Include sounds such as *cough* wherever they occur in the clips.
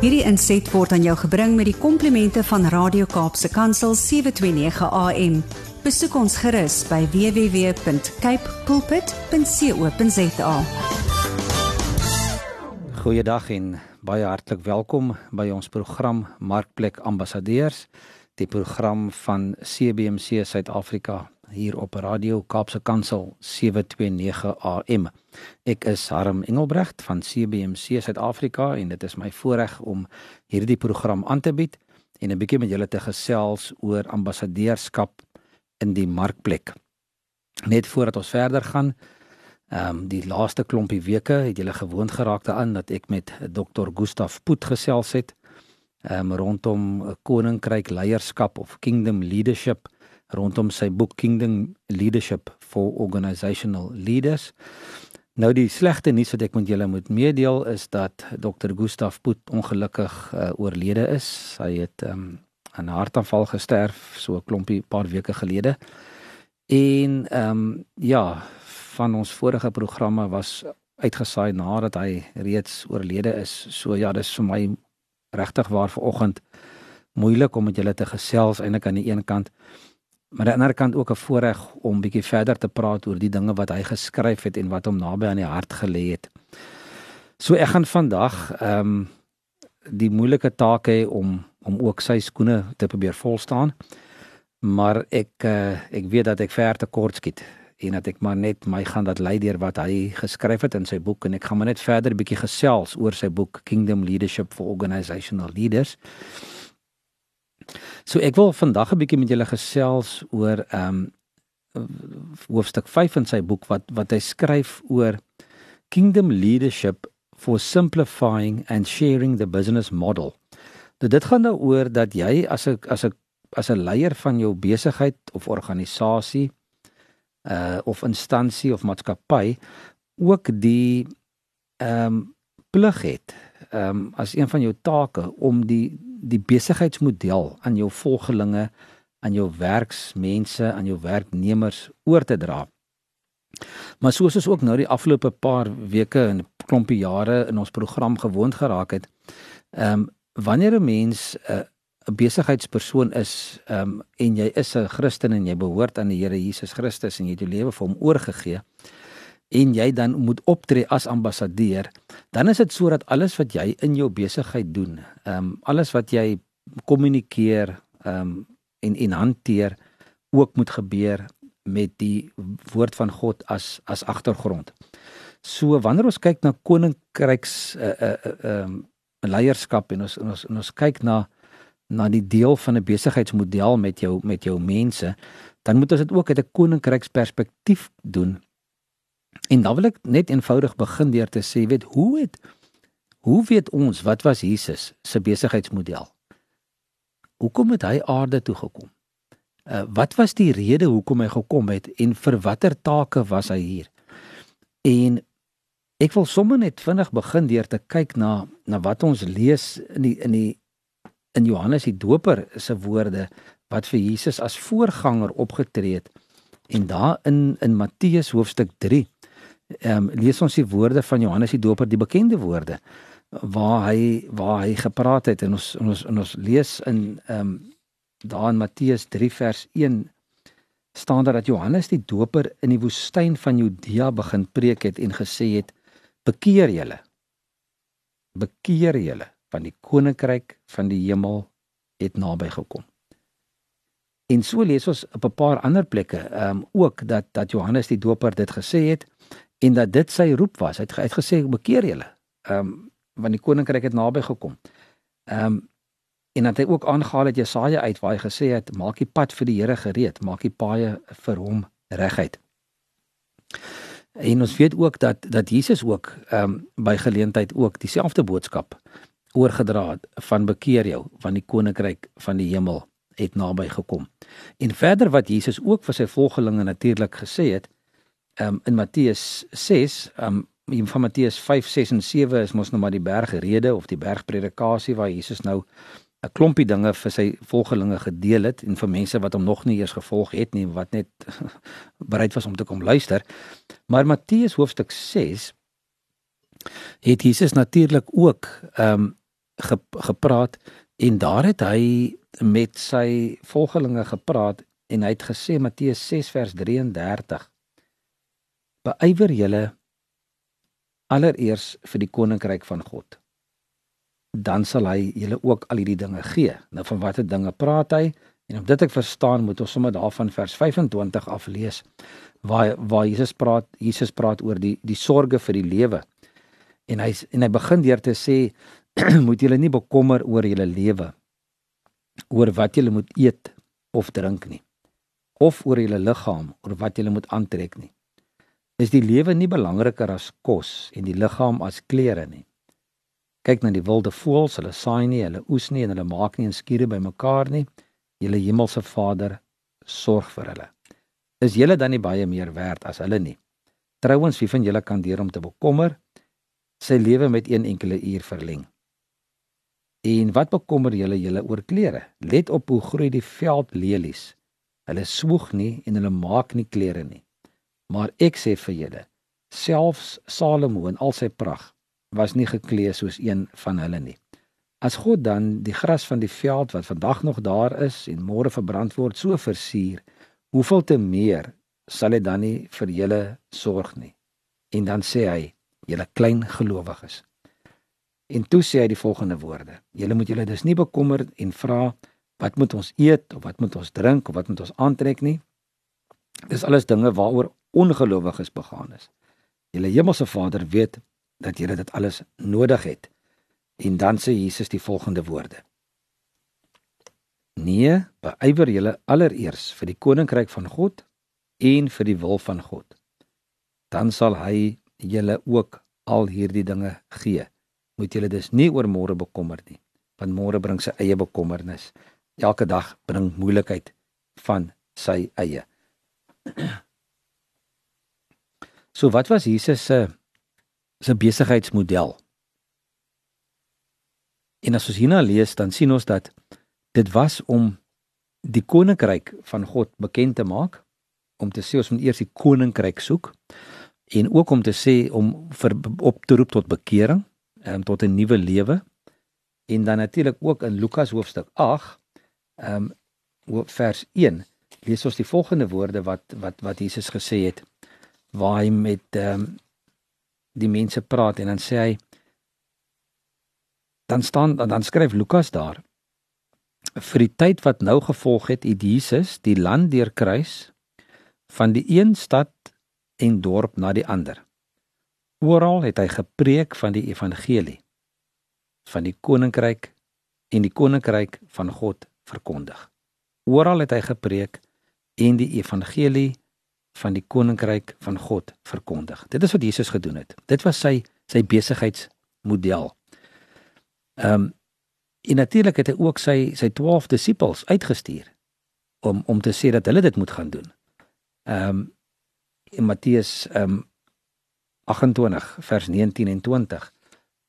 Hierdie inset word aan jou gebring met die komplimente van Radio Kaapse Kansel 729 AM. Besoek ons gerus by www.cape pulpit.co.za. Goeiedag en baie hartlik welkom by ons program Markplek Ambassadeurs, die program van CBC Suid-Afrika hier op Radio Kaapse Kansel 729 AM. Ek is Harm Engelbrecht van CBC Suid-Afrika en dit is my voorreg om hierdie program aan te bied en 'n bietjie met julle te gesels oor ambassadeurskap in die markplek. Net voordat ons verder gaan, ehm um, die laaste klompie weke het julle gewoond geraak daaraan dat ek met Dr. Gustaf Poot gesels het ehm um, rondom koninkryk leierskap of kingdom leadership rondom sy boek Kingdom Leadership for Organizational Leaders. Nou die slegte nuus wat ek met julle moet meedeel is dat Dr. Gustaf Poot ongelukkig uh, oorlede is. Hy het um, aan 'n hartaanval gesterf so 'n klompie paar weke gelede. En ehm um, ja, van ons vorige programme was uitgesaai nadat hy reeds oorlede is. So ja, dis vir my regtig waar vanoggend moeilik om met julle te gesels eintlik aan die een kant maar aan die ander kant ook 'n voorreg om bietjie verder te praat oor die dinge wat hy geskryf het en wat hom naby aan die hart gelê het. So ek gaan vandag ehm um, die moeilike taak hê om om ook sy skoene te probeer volstaan. Maar ek uh, ek weet dat ek ver te kort skiet en dat ek maar net my gaan dat lei deur wat hy geskryf het in sy boek en ek gaan maar net verder bietjie gesels oor sy boek Kingdom Leadership for Organizational Leaders. So ek wil vandag 'n bietjie met julle gesels oor ehm um, hoofstuk 5 in sy boek wat wat hy skryf oor kingdom leadership for simplifying and sharing the business model. Dat dit gaan daaroor nou dat jy as 'n as 'n as 'n leier van jou besigheid of organisasie uh of instansie of maatskappy ook die ehm um, plig het ehm um, as een van jou take om die die besigheidsmodel aan jou volgelinge, aan jou werksmense, aan jou werknemers oor te dra. Maar soos ons ook nou die afgelope paar weke en klompie jare in ons program gewoond geraak het, ehm um, wanneer 'n mens 'n uh, besigheidspersoon is, ehm um, en jy is 'n Christen en jy behoort aan die Here Jesus Christus en jy het jou lewe vir hom oorgegee, en jy dan moet optree as ambassadeur, dan is dit sodat alles wat jy in jou besigheid doen, ehm um, alles wat jy kommunikeer ehm um, en en hanteer ook moet gebeur met die woord van God as as agtergrond. So wanneer ons kyk na koninkryks uh uh ehm uh, leierskap en ons en ons en ons kyk na na die deel van 'n besigheidsmodel met jou met jou mense, dan moet ons dit ook uit 'n koninkryksperspektief doen En dan wil ek net eenvoudig begin deur te sê, weet hoe het hoe weet ons wat was Jesus se besigheidsmodel? Hoekom het hy aarde toe gekom? Uh wat was die rede hoekom hy gekom het en vir watter take was hy hier? En ek wil sommer net vinnig begin deur te kyk na na wat ons lees in die in die in Johannes die Doper se woorde wat vir Jesus as voorganger opgetree het. En daar in in Matteus hoofstuk 3 ehm um, lees ons die woorde van Johannes die Doper, die bekende woorde waar hy waar hy gepraat het. En ons en ons en ons lees in ehm um, daar in Matteus 3 vers 1 staan daar dat Johannes die Doper in die woestyn van Judea begin preek het en gesê het bekeer julle. Bekeer julle van die koninkryk van die hemel het naby gekom. En so lees ons op 'n paar ander plekke ehm um, ook dat dat Johannes die Doper dit gesê het en dat dit sy roep was. Hy het, hy het gesê bekeer julle. Ehm um, want die koninkryk het naby gekom. Ehm um, en dat hy ook aangehaal het Jesaja uit waar hy gesê het maak die pad vir die Here gereed, maak die paaie vir hom reguit. En ons weet ook dat dat Jesus ook ehm um, by geleentheid ook dieselfde boodskap oorgedra het van bekeer jou van die koninkryk van die hemel het naby gekom. En verder wat Jesus ook vir sy volgelinge natuurlik gesê het, um, in Matteus 6, um in van Matteus 5, 6 en 7 is mos nou maar die bergrede of die bergpredikasie waar Jesus nou 'n klompie dinge vir sy volgelinge gedeel het en vir mense wat hom nog nie eers gevolg het nie, wat net *laughs* bereid was om te kom luister. Maar Matteus hoofstuk 6 het Jesus natuurlik ook um gepraat en daar het hy met sy volgelinge gepraat en hy het gesê Matteus 6 vers 33 Beywer julle allereers vir die koninkryk van God dan sal hy julle ook al hierdie dinge gee. Nou van watter dinge praat hy? En om dit ek verstaan, moet ons sommer daarvan vers 25 af lees waar waar Jesus praat, Jesus praat oor die die sorges vir die lewe. En hy en hy begin deur te sê *clears throat* moet julle nie bekommer oor julle lewe oor wat julle moet eet of drink nie of oor julle liggaam oor wat julle moet aantrek nie. Is die lewe nie belangriker as kos en die liggaam as klere nie? Kyk na die wilde voëls, hulle saai nie, hulle oes nie en hulle maak nie 'n skure bymekaar nie. Julle hemelse Vader sorg vir hulle. Is julle dan nie baie meer werd as hulle nie? Trouwens, wie van julle kan deur om te bekommer sy lewe met een enkele uur verleng? En wat bekommer julle julle oor klere? Let op hoe groei die veldlelies. Hulle swoeg nie en hulle maak nie klere nie. Maar ek sê vir julle, selfs Salomo in al sy pragt was nie geklee soos een van hulle nie. As God dan die gras van die veld wat vandag nog daar is en môre verbrand word so versier, hoeveel te meer sal hy dan nie vir julle sorg nie. En dan sê hy, julle klein gelowiges. En toe sê hy die volgende woorde: Julle moet julle dus nie bekommer en vra wat moet ons eet of wat moet ons drink of wat moet ons aantrek nie. Dis alles dinge waaroor ongelowiges begaan is. Julle hemelse Vader weet dat jy dit alles nodig het. En dan sê Jesus die volgende woorde: Nee, beywer julle allereers vir die koninkryk van God en vir die wil van God. Dan sal hy julle ook al hierdie dinge gee. Moet julle dus nie oor môre bekommer nie, want môre bring sy eie bekommernis. Elke dag bring moeilikheid van sy eie. So wat was Jesus se se besigheidsmodel. En as ons hierna lees, dan sien ons dat dit was om die koninkryk van God bekend te maak, om te sê ons moet eers die koninkryk soek en ook om te sê om vir op te roep tot bekering, um, tot 'n nuwe lewe. En dan natuurlik ook in Lukas hoofstuk 8, ehm um, vers 1, lees ons die volgende woorde wat wat wat Jesus gesê het waar hy met ehm um, die mense praat en dan sê hy dan staan dan skryf Lukas daar vir die tyd wat nou gevolg het het Jesus die land deurkruis van die een stad en dorp na die ander. Oral het hy gepreek van die evangelie van die koninkryk en die koninkryk van God verkondig. Oral het hy gepreek en die evangelie van die koninkryk van God verkondig. Dit is wat Jesus gedoen het. Dit was sy sy besigheidsmodel. Ehm um, en natuurlik het hy ook sy sy 12 disippels uitgestuur om om te sê dat hulle dit moet gaan doen. Ehm um, in Matteus ehm um, 28 vers 19 en 20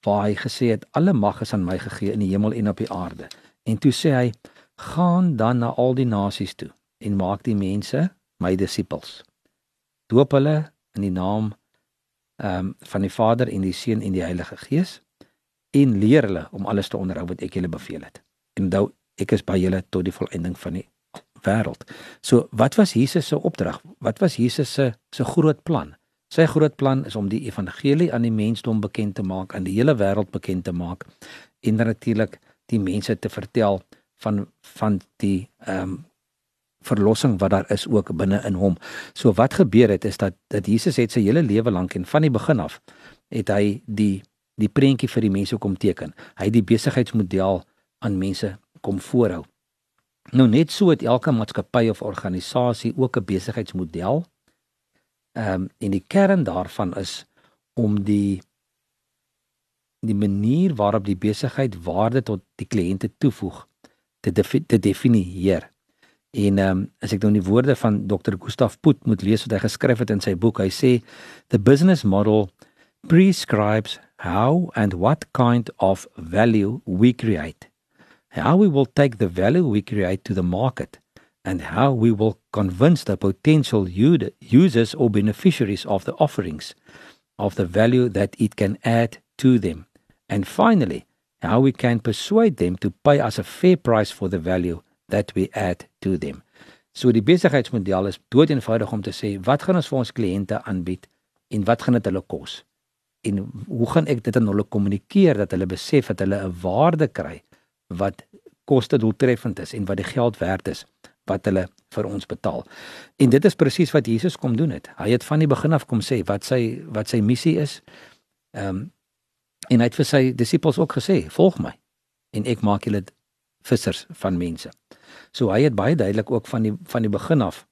waar hy gesê het alle mag is aan my gegee in die hemel en op die aarde. En toe sê hy gaan dan na al die nasies toe en maak die mense my disippels doop hulle in die naam ehm um, van die Vader en die Seun en die Heilige Gees en leer hulle om alles te onderhou wat ek julle beveel het. En onthou, ek is by julle tot die volëinding van die wêreld. So, wat was Jesus se opdrag? Wat was Jesus se se groot plan? Sy groot plan is om die evangelie aan die mensdom bekend te maak, aan die hele wêreld bekend te maak en natuurlik die mense te vertel van van die ehm um, verlossing wat daar is ook binne in hom. So wat gebeur het is dat dat Jesus het sy hele lewe lank en van die begin af het hy die die prentjie vir die mense kom teken. Hy het die besigheidsmodel aan mense kom voorhou. Nou net so het elke maatskappy of organisasie ook 'n besigheidsmodel. Ehm um, en die kern daarvan is om die die manier waarop die besigheid waarde tot die kliënte toevoeg te defi te definieer. En ehm um, as ek nou die woorde van Dr. Gustav Put moet lees wat hy geskryf het in sy boek, hy sê the business model prescribes how and what kind of value we create. How we will take the value we create to the market and how we will convince the potential users or beneficiaries of the offerings of the value that it can add to them. And finally, how we can persuade them to pay us a fair price for the value that we add to them. So die besigheidsmodel is doeteenvoudig om te sê wat gaan ons vir ons kliënte aanbied en wat gaan dit hulle kos? En hoe gaan ek dit aan hulle kommunikeer dat hulle besef dat hulle 'n waarde kry wat koste doeltreffend is en wat die geld werd is wat hulle vir ons betaal. En dit is presies wat Jesus kom doen het. Hy het van die begin af kom sê wat sy wat sy missie is. Ehm um, en hy het vir sy disippels ook gesê, "Volg my en ek maak julle vissers van mense." So hy het baie duidelik ook van die van die begin af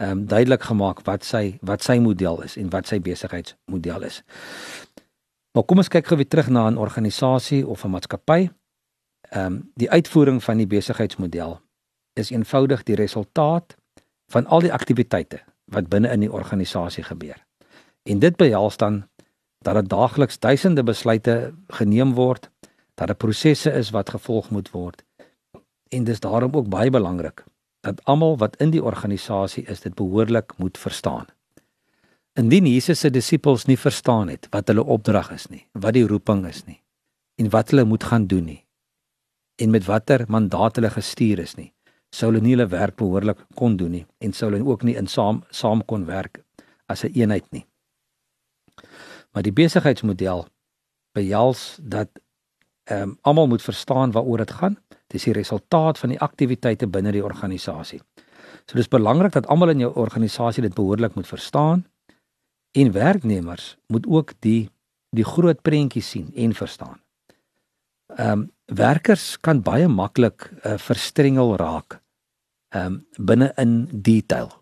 ehm um, duidelik gemaak wat sy wat sy model is en wat sy besigheidsmodel is. Maar kom ons kyk gou weer terug na 'n organisasie of 'n maatskappy. Ehm um, die uitvoering van die besigheidsmodel is eenvoudig die resultaat van al die aktiwiteite wat binne in die organisasie gebeur. En dit behels dan dat dit daagliks duisende besluite geneem word, dat daar prosesse is wat gevolg moet word En dis daarom ook baie belangrik dat almal wat in die organisasie is dit behoorlik moet verstaan. Indien Jesus se disippels nie verstaan het wat hulle opdrag is nie, wat die roeping is nie en wat hulle moet gaan doen nie en met watter mandaat hulle gestuur is nie, sou hulle nie hulle werk behoorlik kon doen nie en sou hulle ook nie in saam saam kon werk as 'n een eenheid nie. Maar die besigheidsmodel behels dat ehm um, almal moet verstaan waaroor dit gaan Dis die resultaat van die aktiwiteite binne die organisasie. So dis belangrik dat almal in jou organisasie dit behoorlik moet verstaan en werknemers moet ook die die groot prentjie sien en verstaan. Ehm um, werkers kan baie maklik uh, verstrengel raak ehm um, binne in detail.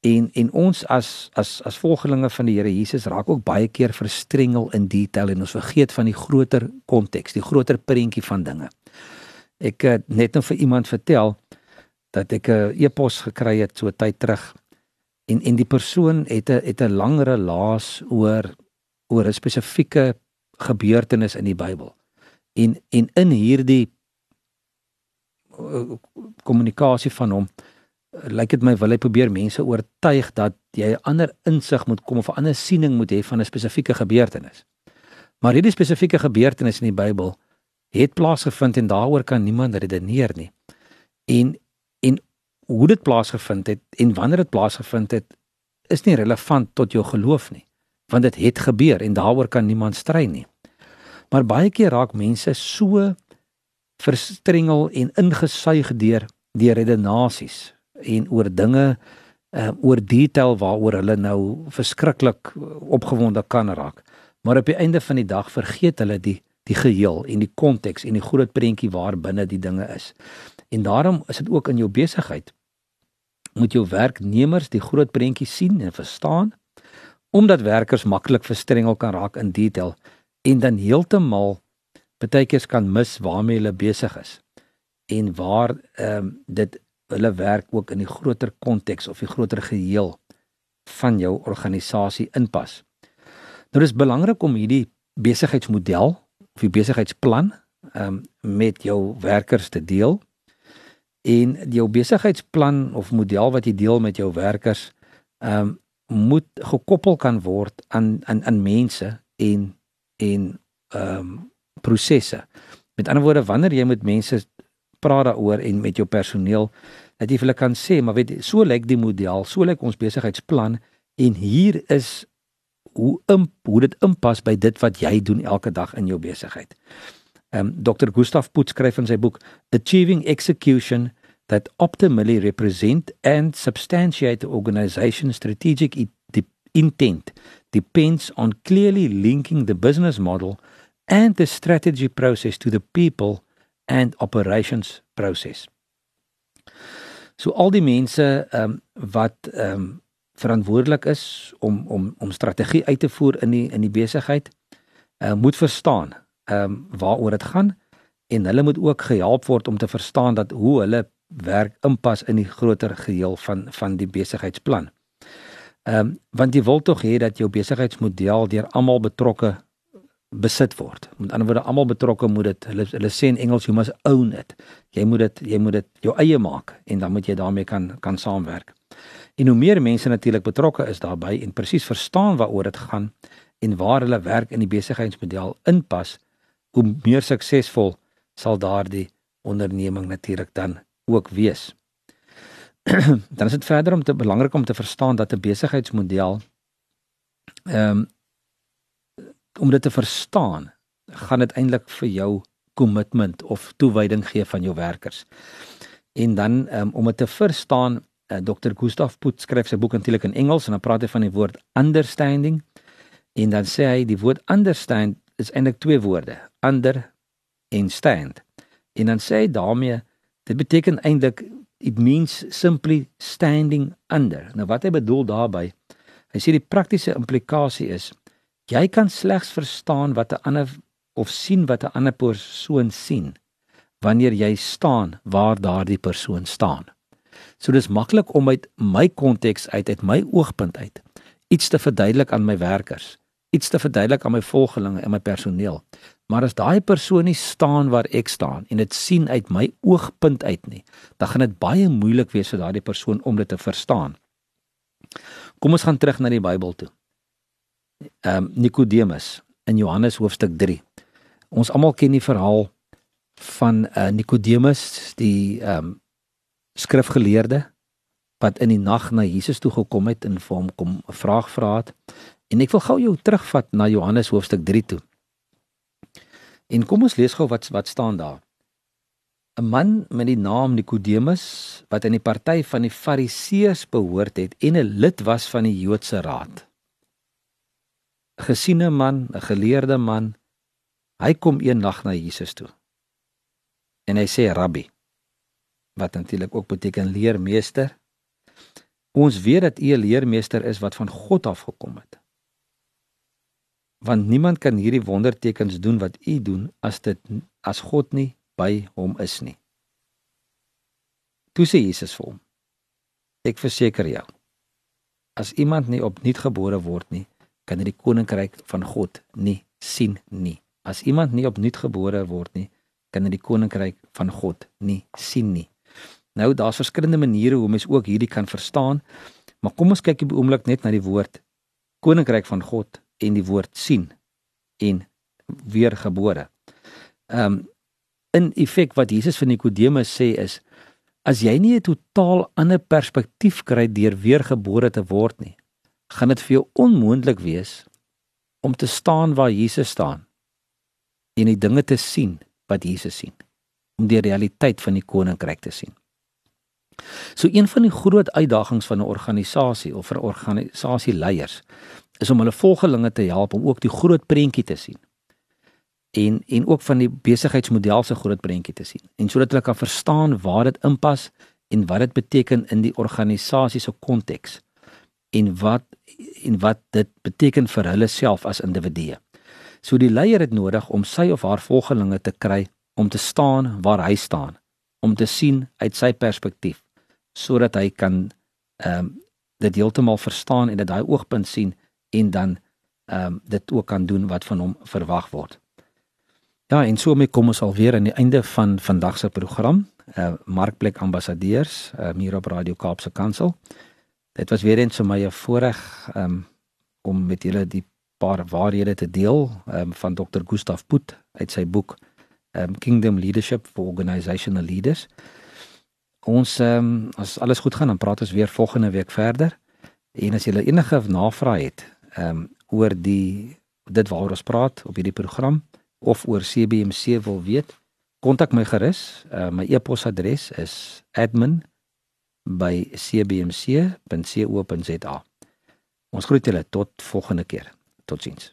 En en ons as as as volgelinge van die Here Jesus raak ook baie keer verstrengel in detail en ons vergeet van die groter konteks, die groter prentjie van dinge. Ek het net nou vir iemand vertel dat ek 'n e-pos gekry het so tyd terug en en die persoon het 'n het 'n langere laas oor oor 'n spesifieke gebeurtenis in die Bybel. En en in hierdie kommunikasie van hom lyk dit my wil hy probeer mense oortuig dat jy 'n ander insig moet kom of 'n ander siening moet hê van 'n spesifieke gebeurtenis. Maar hierdie spesifieke gebeurtenis in die Bybel het plaasgevind en daaroor kan niemand redeneer nie. En en hoe dit plaasgevind het en wanneer dit plaasgevind het is nie relevant tot jou geloof nie, want dit het gebeur en daaroor kan niemand stry nie. Maar baie keer raak mense so verstrengel en ingesuig deur die redenasies en oor dinge uh, oor detail waaroor hulle nou verskriklik opgewonde kan raak. Maar op die einde van die dag vergeet hulle die die geheel en die konteks en die groot prentjie waar binne die dinge is. En daarom is dit ook in jou besigheid moet jou werknemers die groot prentjie sien en verstaan omdat werkers maklik verstrengel kan raak in detail en dan heeltemal baie keer kan mis waarmee hulle besig is en waar ehm um, dit hulle werk ook in die groter konteks of die groter geheel van jou organisasie inpas. Nou dis belangrik om hierdie besigheidsmodel of die besigheidsplan um, met jou werkers te deel. En jou besigheidsplan of model wat jy deel met jou werkers, ehm um, moet gekoppel kan word aan aan aan mense en en ehm um, prosesse. Met ander woorde, wanneer jy met mense praat daaroor en met jou personeel, dat jy vir hulle kan sê, maar weet so lyk die model, so lyk ons besigheidsplan en hier is hoe imp, hoe dit inpas by dit wat jy doen elke dag in jou besigheid. Ehm um, Dr. Gustav Putz skryf in sy boek Achieving Execution that optimally represent and substantiate the organization's strategic intent depends on clearly linking the business model and the strategy process to the people and operations process. So al die mense ehm um, wat ehm um, verantwoordelik is om om om strategie uit te voer in die in die besigheid uh, moet verstaan ehm um, waaroor dit gaan en hulle moet ook gehelp word om te verstaan dat hoe hulle werk inpas in die groter geheel van van die besigheidsplan. Ehm um, want jy wil tog hê dat jou besigheidsmodel deur almal betrokke besit word. Met ander woorde almal betrokke moet dit hulle hulle sê in Engels you must own it. Jy moet dit jy moet dit jou eie maak en dan moet jy daarmee kan kan saamwerk. En hoe meer mense natuurlik betrokke is daarbey en presies verstaan waaroor dit gaan en waar hulle werk in die besigheidsmodel inpas, hoe meer suksesvol sal daardie onderneming natuurlik dan ook wees. *clears throat* dan is dit verder om te belangrik om te verstaan dat 'n besigheidsmodel ehm um, om dit te verstaan, gaan dit eintlik vir jou kommitment of toewyding gee van jou werkers. En dan um, om dit te verstaan, uh, eh, Dr. Gustav Put skryf sy boek eintlik in Engels en dan praat hy van die woord understanding. En dan sê hy die woord understand is eintlik twee woorde, under en stand. En dan sê hy daarmee dit beteken eintlik it means simply standing under. Nou wat hy bedoel daarmee? Hy sê die praktiese implikasie is jy kan slegs verstaan wat 'n ander of sien wat 'n ander persoon sien wanneer jy staan waar daardie persoon staan. So dis maklik om uit my konteks uit uit my oogpunt uit iets te verduidelik aan my werkers, iets te verduidelik aan my volgelinge en my personeel. Maar as daai persoon nie staan waar ek staan en dit sien uit my oogpunt uit nie, dan gaan dit baie moeilik wees vir daardie persoon om dit te verstaan. Kom ons gaan terug na die Bybel toe. Ehm um, Nikodemus in Johannes hoofstuk 3. Ons almal ken die verhaal van uh, Nikodemus, die ehm um, skrifgeleerde wat in die nag na Jesus toe gekom het en vir hom kom 'n vraag vra het. En ek wil gou jou terugvat na Johannes hoofstuk 3 toe. En kom ons lees gou wat wat staan daar. 'n Man met die naam Nikodemus wat in die party van die Fariseërs behoort het en 'n lid was van die Joodse raad. Gesiene man, 'n geleerde man. Hy kom een nag na Jesus toe. En hy sê Rabbi wat natuurlik ook beteken leermeester. Ons weet dat u 'n leermeester is wat van God af gekom het. Want niemand kan hierdie wondertekens doen wat u doen as dit as God nie by hom is nie. Toe sê Jesus vir hom: Ek verseker jou, as iemand nie opnuut gebore word nie, kan hy die koninkryk van God nie sien nie. As iemand nie opnuut gebore word nie, kan hy die koninkryk van God nie sien nie. Nou daar's verskillende maniere hoe mens ook hierdie kan verstaan. Maar kom ons kyk 'n oomblik net na die woord koninkryk van God en die woord sien en weergebore. Ehm um, in effek wat Jesus vir Nikodemus sê is as jy nie 'n totaal ander perspektief kry deur weergebore te word nie, gaan dit vir jou onmoontlik wees om te staan waar Jesus staan en die dinge te sien wat Jesus sien om die realiteit van die koninkryk te sien. So een van die groot uitdagings van 'n organisasie of vir organisasieleiers is om hulle volgelinge te help om ook die groot prentjie te sien. En en ook van die besigheidsmodel se groot prentjie te sien. En sodat hulle kan verstaan waar dit inpas en wat dit beteken in die organisasie se konteks en wat en wat dit beteken vir hulle self as individue. So die leier het nodig om sy of haar volgelinge te kry om te staan waar hy staan, om te sien uit sy perspektief sodat hy kan ehm um, dit heeltemal verstaan en dit daai oogpunt sien en dan ehm um, dit ook kan doen wat van hom verwag word. Ja, en so mee kom ons alweer aan die einde van vandag se program, uh Markplek Ambassadeurs, uh, hier op Radio Kaapse Kansel. Dit was weer eens vir my 'n voorreg um om met julle die paar waarhede te deel um van Dr. Gustav Put uit sy boek um Kingdom Leadership for Organizational Leaders. Ons ehm um, as alles goed gaan dan praat ons weer volgende week verder. En as jy enige navrae het ehm um, oor die dit waaroor ons praat op hierdie program of oor CBMC wil weet, kontak my gerus. Uh, my e-posadres is admin@cbmc.co.za. Ons groet julle tot volgende keer. Totsiens.